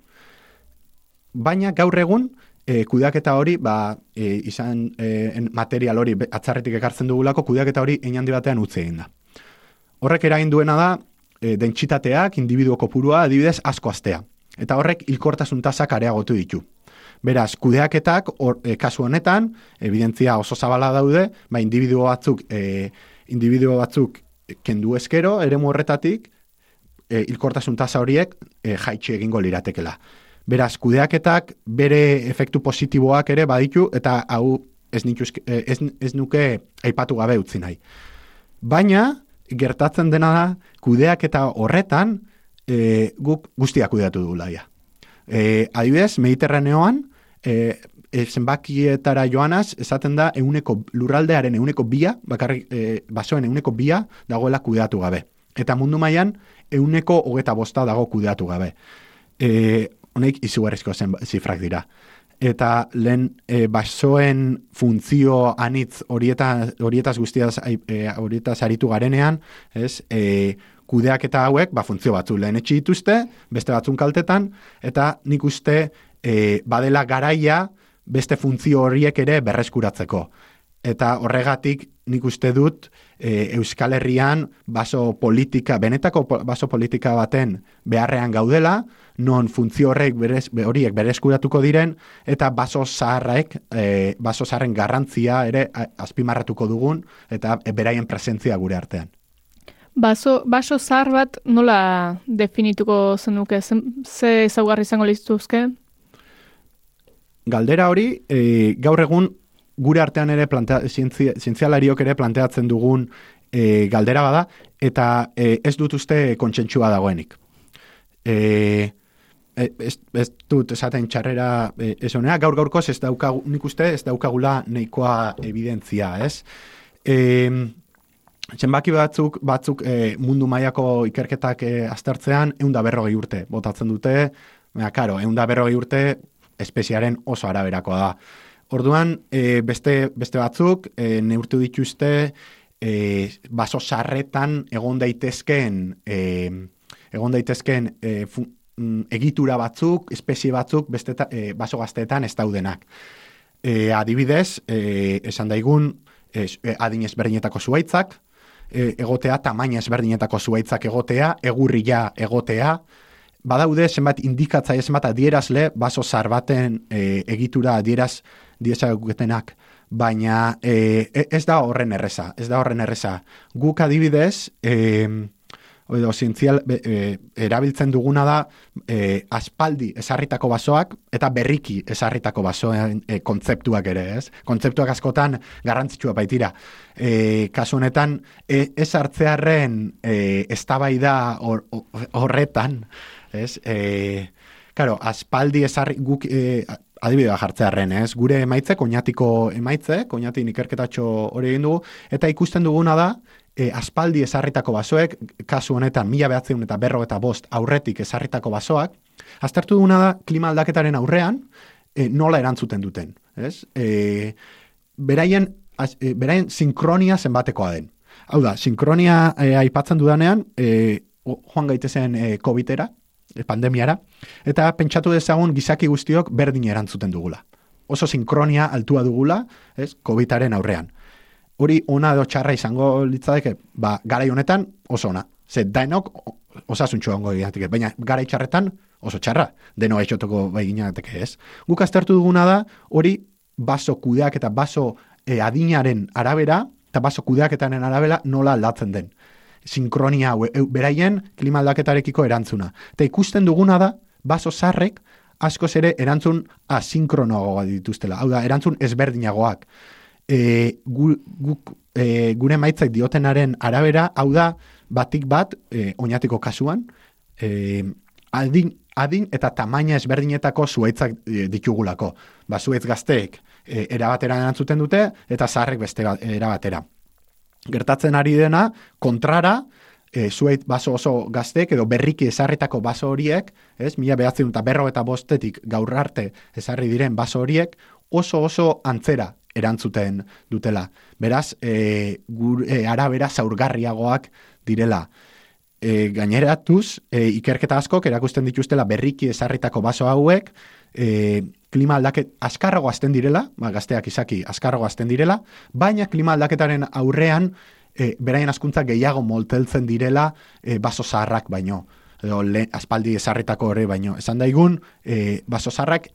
G: baina gaur egun e, kudeaketa hori, ba, e, izan e, material hori atzarretik ekartzen dugulako, kudeaketa hori einandi batean utzi egin da. Horrek eragin duena da, e, dentsitateak, individuo kopurua, adibidez, asko astea. Eta horrek hilkortasun tasak areagotu ditu. Beraz, kudeaketak, or, e, kasu honetan, evidentzia oso zabala daude, ba, individuo batzuk, e, individuo batzuk kendu eskero, eremu horretatik, e, hilkortasun tasa horiek e, jaitsi egingo liratekela. Beraz, kudeaketak bere efektu positiboak ere baditu, eta hau ez, nituzke, e, ez, ez nuke aipatu gabe utzi nahi. Baina, gertatzen dena da, kudeaketa horretan, e, guk guztiak kudeatu dugula ja. E, adibidez, Mediterraneoan, e, e, zenbakietara joanaz, esaten da euneko lurraldearen euneko bia, bakarrik e, basoen euneko bia dagoela kudeatu gabe. Eta mundu mailan euneko hogeta bosta dago kudeatu gabe. E, honek izugarrizko zifrak dira. Eta lehen e, basoen funtzio anitz horieta, horietaz guztiaz e, horietaz aritu garenean, ez, e, kudeaketa hauek, ba, funtzio batzu lehen etxi dituzte, beste batzun kaltetan, eta nik uste e, badela garaia beste funtzio horiek ere berreskuratzeko. Eta horregatik nik uste dut e, Euskal Herrian baso politika, benetako baso politika baten beharrean gaudela, non funtzio horrek berez, be- horiek berezkuratuko diren, eta baso zaharrek, e, baso zaharren garrantzia ere azpimarratuko dugun, eta e, beraien presentzia gure artean.
F: Baso, baso zahar bat nola definituko zenuke? Zen- Ze ezaugarri izango liztuzke?
G: Galdera hori, e, gaur egun gure artean ere plantea, zientzia, zientzialariok ere planteatzen dugun e, galdera bada, eta e, ez dut uste kontsentsua dagoenik. E, e, ez, ez dut esaten txarrera e, ez honea, gaur gaurkoz ez daukagu, nik uste ez daukagula nahikoa evidentzia, ez? E, zenbaki batzuk, batzuk e, mundu mailako ikerketak e, aztertzean, eunda berrogei urte botatzen dute, baina, karo, eunda berrogei urte espeziaren oso araberakoa da. Orduan, e, beste, beste batzuk, e, neurtu dituzte, e, baso sarretan egon daitezken, e, egon daitezken e, fu- mm, egitura batzuk, espezie batzuk, beste e, baso gazteetan ez daudenak. E, adibidez, e, esan daigun, e, adin ezberdinetako zuaitzak, e, egotea, tamaina ezberdinetako zuaitzak egotea, egurria egotea, badaude zenbat indikatzaile zenbat adierazle baso zar baten e, egitura adieraz diezagutenak, baina e, e- ez da horren erreza, ez da horren erreza. Guk adibidez, e, edo zientzial, e, erabiltzen duguna da e, aspaldi esarritako basoak eta berriki esarritako basoen e, kontzeptuak ere, ez? Kontzeptuak askotan garrantzitsua baitira. E, kasu honetan, e, ez hartzearren e, eztabaida hor- horretan, ez? E, Claro, aspaldi esarri guk e, adibidea jartzearren, ez? Gure emaitzek, oinatiko emaitzek, oinatin ikerketatxo hori egin dugu, eta ikusten duguna da, e, aspaldi esarritako basoek, kasu honetan, mila behatzeun eta berro eta bost aurretik esarritako basoak, aztertu duguna da, klima aldaketaren aurrean, e, nola erantzuten duten, ez? E, beraien, az, e, beraien sinkronia zenbatekoa den. Hau da, sinkronia e, aipatzen dudanean, e, joan gaitezen e, COVID-era, pandemiara, eta pentsatu dezagun gizaki guztiok berdin erantzuten dugula. Oso sinkronia altua dugula, ez, COVID-aren aurrean. Hori ona edo txarra izango litzadeke, ba, garai honetan oso ona. Ze dainok osasuntxo ongo egiateke, baina garai txarretan oso txarra, deno eixotoko bai ginateke ez. Guk aztertu duguna da, hori baso kudeak eta baso e, adinaren arabera, eta baso kudeaketaren arabera nola aldatzen den. Sinkronia hau, beraien klima aldaketarekiko erantzuna. Eta ikusten duguna da, baso zarrek, askoz ere erantzun asinkronoagoa dituztela. Hau da, erantzun ezberdinagoak. E, gu, guk, e, gure maitzak diotenaren arabera, hau da, batik bat, e, oinatiko kasuan, e, adin, adin eta tamaina ezberdinetako zuaitzak e, ditugulako. Ba, zuaitz gazteek e, erabatera erantzuten dute, eta zaharrek beste ba- erabatera. Gertatzen ari dena, kontrara, e, zuait baso oso gaztek edo berriki ezarritako baso horiek, ez, mila behatzen eta berro eta bostetik gaur arte ezarri diren baso horiek, oso oso antzera erantzuten dutela. Beraz, e, gur, e, arabera zaurgarriagoak direla. E, gaineratuz, e, ikerketa askok erakusten dituztela berriki ezarritako baso hauek, e, klima aldaket askarrago azten direla, ba, gazteak izaki askarrago azten direla, baina klima aldaketaren aurrean e, beraien askuntza gehiago molteltzen direla e, baso zaharrak baino edo le, aspaldi ezarritako hori baino. Esan daigun, e, baso zaharrak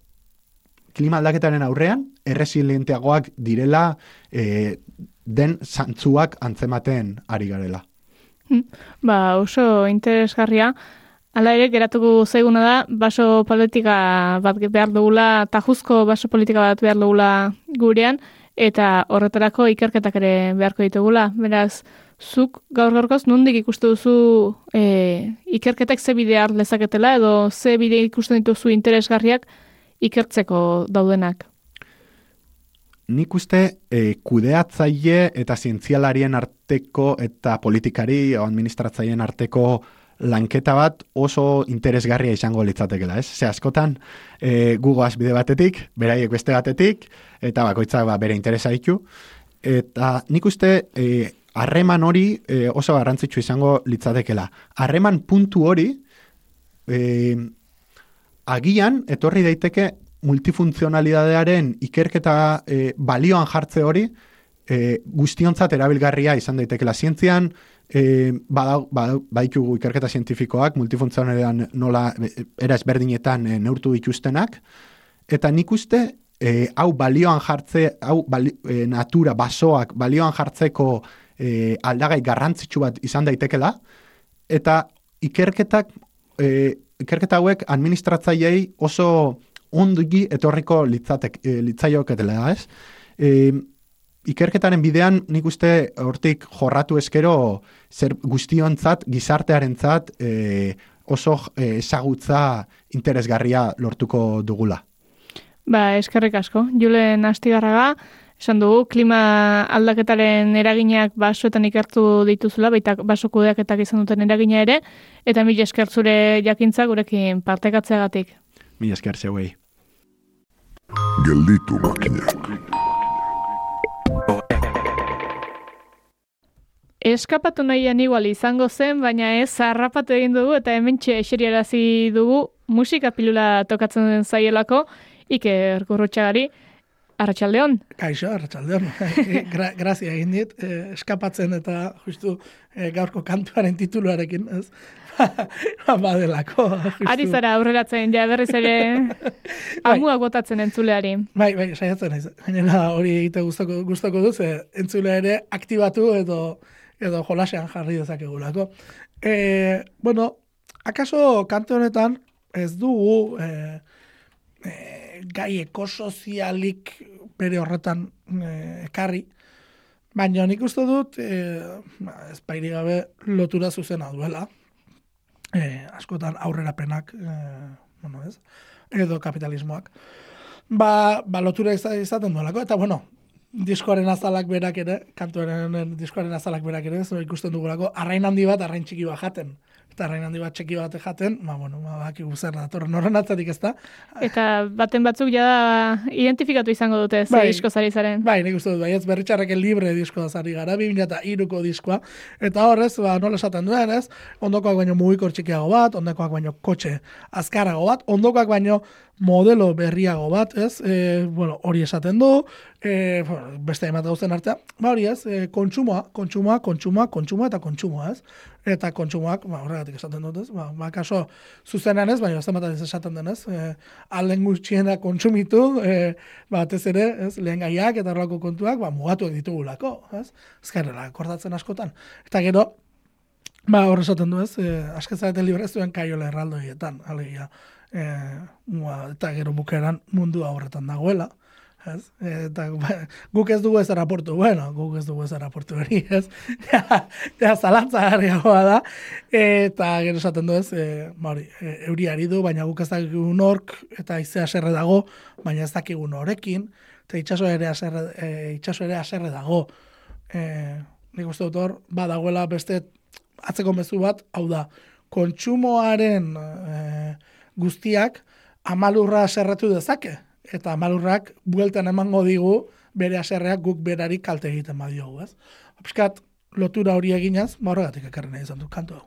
G: klima aldaketaren aurrean erresilienteagoak direla e, den zantzuak antzematen ari garela.
F: Ba, oso interesgarria. Hala ere, geratuko zaiguna da, baso politika bat behar dugula, tajuzko baso politika bat behar dugula gurean, eta horretarako ikerketak ere beharko ditugula. Beraz, zuk gaur gaurkoz nondik ikustu duzu e, ikerketak ze bide har lezaketela, edo ze bide ikusten dituzu interesgarriak ikertzeko daudenak.
G: Nik uste e, kudeatzaile eta zientzialarien arteko eta politikari o administratzaileen arteko lanketa bat oso interesgarria izango litzatekela, ez? Ze askotan e, gugoaz bide batetik, beraiek beste batetik, eta bakoitzak ba, bere interesa ditu. Eta nik uste e, harreman hori e, oso garrantzitsu izango litzatekela. Harreman puntu hori e, agian etorri daiteke multifuntzionalidadearen ikerketa e, balioan jartze hori e, guztiontzat erabilgarria izan daitekela zientzian, e, badau, badau, baitugu ikerketa zientifikoak, multifuntzionalean nola e, era ezberdinetan e, neurtu dituztenak, eta nik uste e, hau balioan jartze, hau bali, e, natura, basoak balioan jartzeko e, aldagai garrantzitsu bat izan daitekela, eta ikerketak, e, ikerketa hauek administratzaileei oso ondugi etorriko litzatek, e, litzaioketela, ez? E, ikerketaren bidean nik uste hortik jorratu eskero zer guztiontzat, gizartearentzat e, oso e, ezagutza interesgarria lortuko dugula.
F: Ba, eskerrik asko. Julen Astigarraga, esan dugu, klima aldaketaren eraginak basoetan ikertu dituzula, baita baso kudeaketak izan duten eragina ere, eta mila esker zure jakintza gurekin partekatzeagatik.
G: Mila esker zeuei.
H: Gelditu makinak.
F: Eskapatu nahian igual izango zen, baina ez harrapatu egin dugu eta hemen eseriarazi dugu musika pilula tokatzen zaielako, Iker Gurrutxagari, Arratxaldeon.
I: Kaixo, arratsaldeon. Gra grazia egin dit, eh, eskapatzen eta justu eh, gaurko kantuaren tituluarekin, ez? Badelako. justu.
F: Ari zara aurreratzen, ja berriz ere amua botatzen entzuleari.
I: Bai, bai, saiatzen naiz. Gainera hori egite gustoko gustoko duz, eh, entzulea ere aktibatu edo edo jolasean jarri dezakegulako. Eh, bueno, akaso kantu honetan ez dugu eh, eh, gai ekosozialik bere horretan ekarri, baina nik uste dut eh, ba, ez pairi gabe lotura zuzena duela. Eh, askotan aurrerapenak, eh, bueno, ez? edo kapitalismoak. Ba, ba lotura iza- izaten duelako, eta bueno, diskoaren azalak berak ere, kantuaren diskoaren azalak berak ere, zo ikusten dugulako, arrain handi bat, arrain txiki bat jaten. Eta arrain handi bat txiki bat jaten, ba, bueno, ba, bakigu zer datorren horren atzatik ez da.
F: Eta baten batzuk ja identifikatu izango dute ze
I: Bai.
F: disko zari zaren.
I: Bai, nik uste dut, bai, ez berritxarreken libre diskoa zari gara, 2002ko diskoa, eta horrez, ba, nola esaten duen, ez, ondokoak baino mugikor txikiago bat, ondokoak baino kotxe azkarago bat, ondokoak baino modelo berriago bat, ez, e, bueno, hori esaten du, e, bueno, beste emate guztien artea, ba hori ez, e, kontsumoa, kontsumoa, kontsumoa, kontsumoa eta kontsumoa, ez, eta kontsumoak, ba, horregatik esaten dut, ez, ba, ba kaso zuzenean ez, baina ez bat ez esaten denez, e, alden gutxiena kontsumitu, e, batez ere, ez, lehen gaiak eta horrelako kontuak, ba, mugatuak ditugulako, ez, ezkerrela, kordatzen askotan. Eta gero, Ba, hor esaten du ez, e, askezareten libre ez duen kaiola erraldoietan, alegia, e, mua, eta gero bukeran mundua horretan dagoela, ez? Eta ba, guk ez dugu ez raportu, bueno, guk ez dugu ez raportu hori, ez? Ja zalantza garriagoa da, eta gero esaten du ez, e, hori, e, euriari du, baina guk ez dakigun ork, eta izea serre dago, baina ez dakigun horekin, eta itxaso ere aserre, e, itxaso ere aserre dago. E, nik uste dut hor, badagoela beste atzeko mezu bat, hau da, kontsumoaren e, guztiak amalurra aserratu dezake, eta amalurrak bueltan emango digu bere aserreak guk berari kalte egiten badiogu, ez? Piskat, lotura hori eginaz, ba horregatik ekarri nahi izan du kantu hau.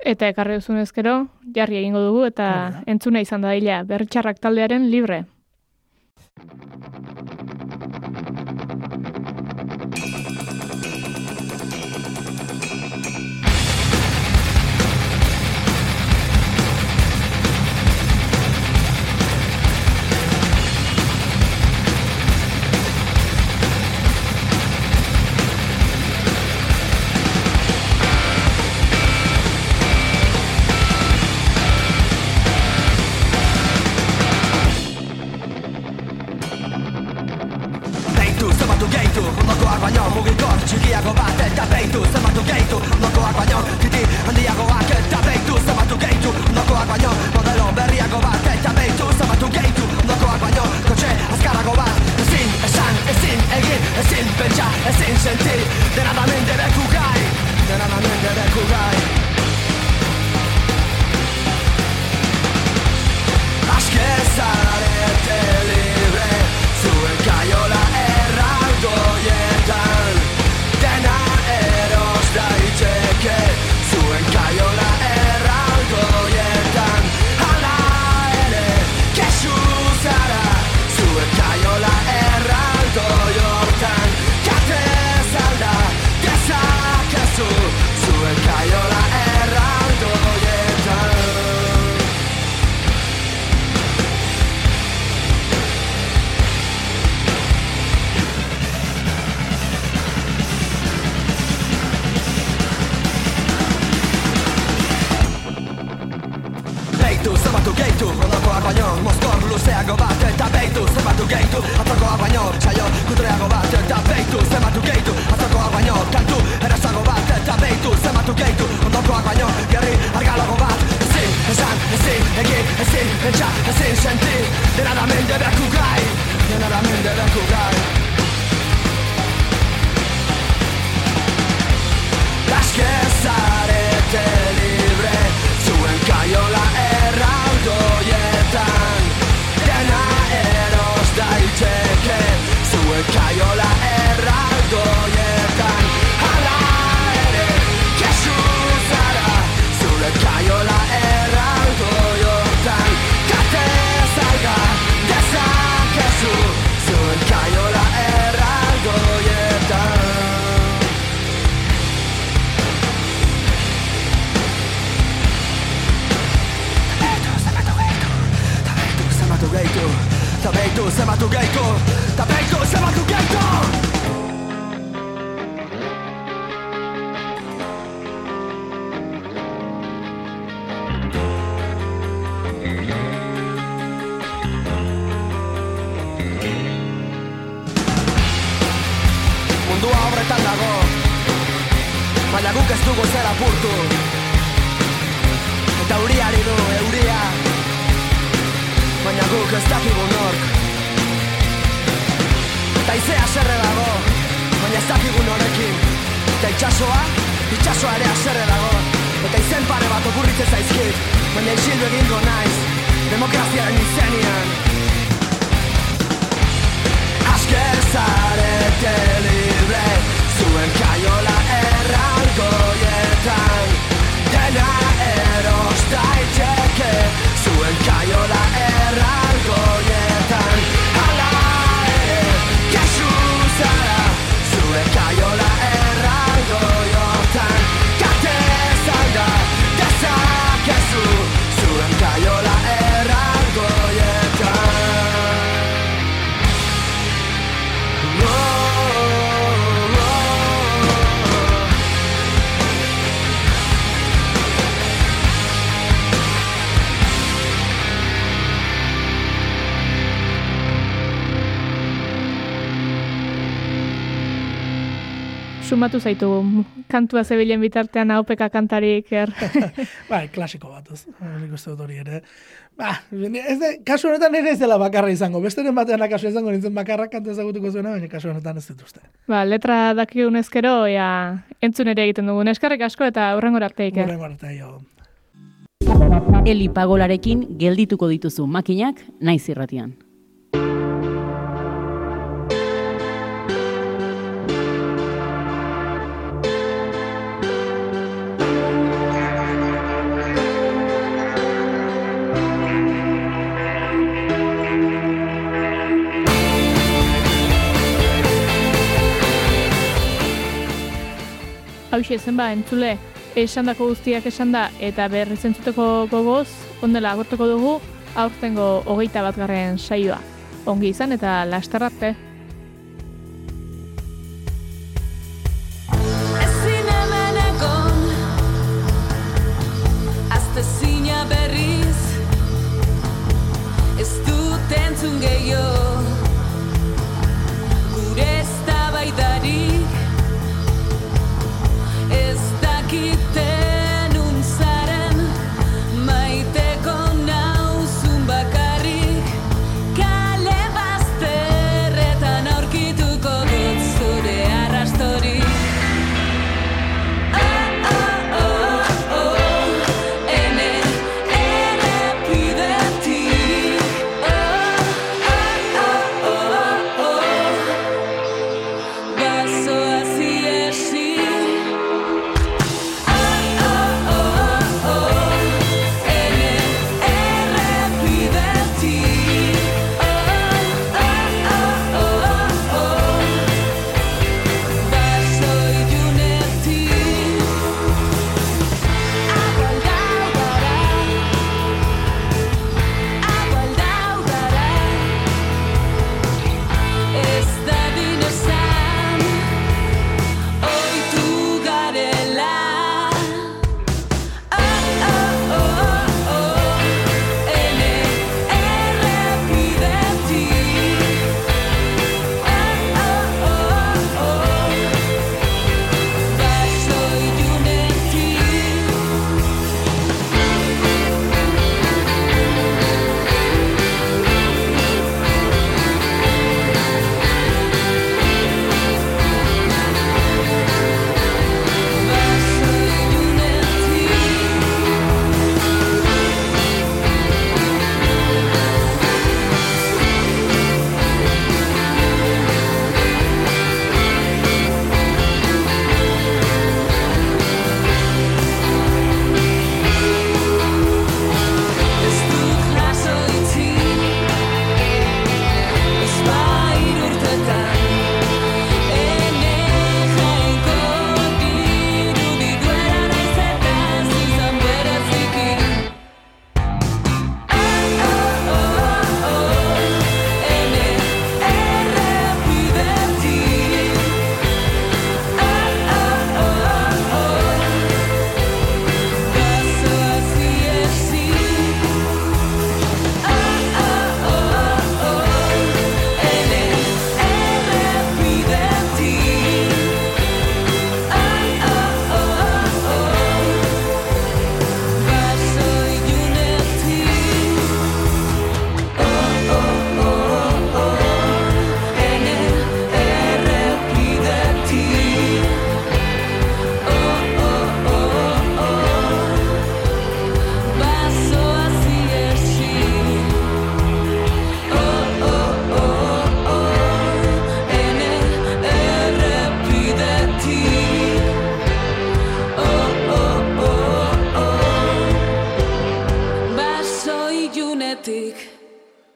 F: Eta ekarri duzun ezkero, jarri egingo dugu eta
I: Hori da.
F: entzuna izan da daila, bertxarrak taldearen libre.
H: Ezin, Pentsa, ezin, senti Dena da mende beku gai Dena da mende beku gai Aske zarete libre Zuen kaiola erraldoietan Dena eros daiteke Zuen kaiola zenbatu gehitu Ta Mundua horretan dago Baina guk ez dugu zer apurtu. Eta euriari du, euria Baina guk ez dakigu nork Eta izea serre dago Baina ez dakigu norekin Eta itxasoa, itxasoa ere aserre dago. Eta izen pare bat okurritzen zaizkit Baina isildu egingo naiz Demokraziaren izenian Aske zarete libre Zuen kaiola erraldoietan Dena
J: sumatu zaitu kantua zebilen bitartean haupeka kantarik er.
I: bai, klasiko bat, ez. Nik uste dut hori ere. Ba, ez de, kasu honetan ere ez dela bakarra izango. Besteren batean kasu izango nintzen bakarrak kantu ezagutuko zuena, baina kasu honetan ez dituzte.
J: Ba, letra dakigun ezkero, ea, entzun ere egiten dugun. Eskarrik asko eta hurrengo arte iker.
I: Hurrengo arte, jo.
K: Eli pagolarekin geldituko dituzu makinak naiz irratian.
J: Hau zenba, entzule, esandako guztiak esan da, eta berriz entzuteko gogoz, ondela agortuko dugu, aurtengo hogeita bat garren saioa. Ongi izan eta lastarrarte.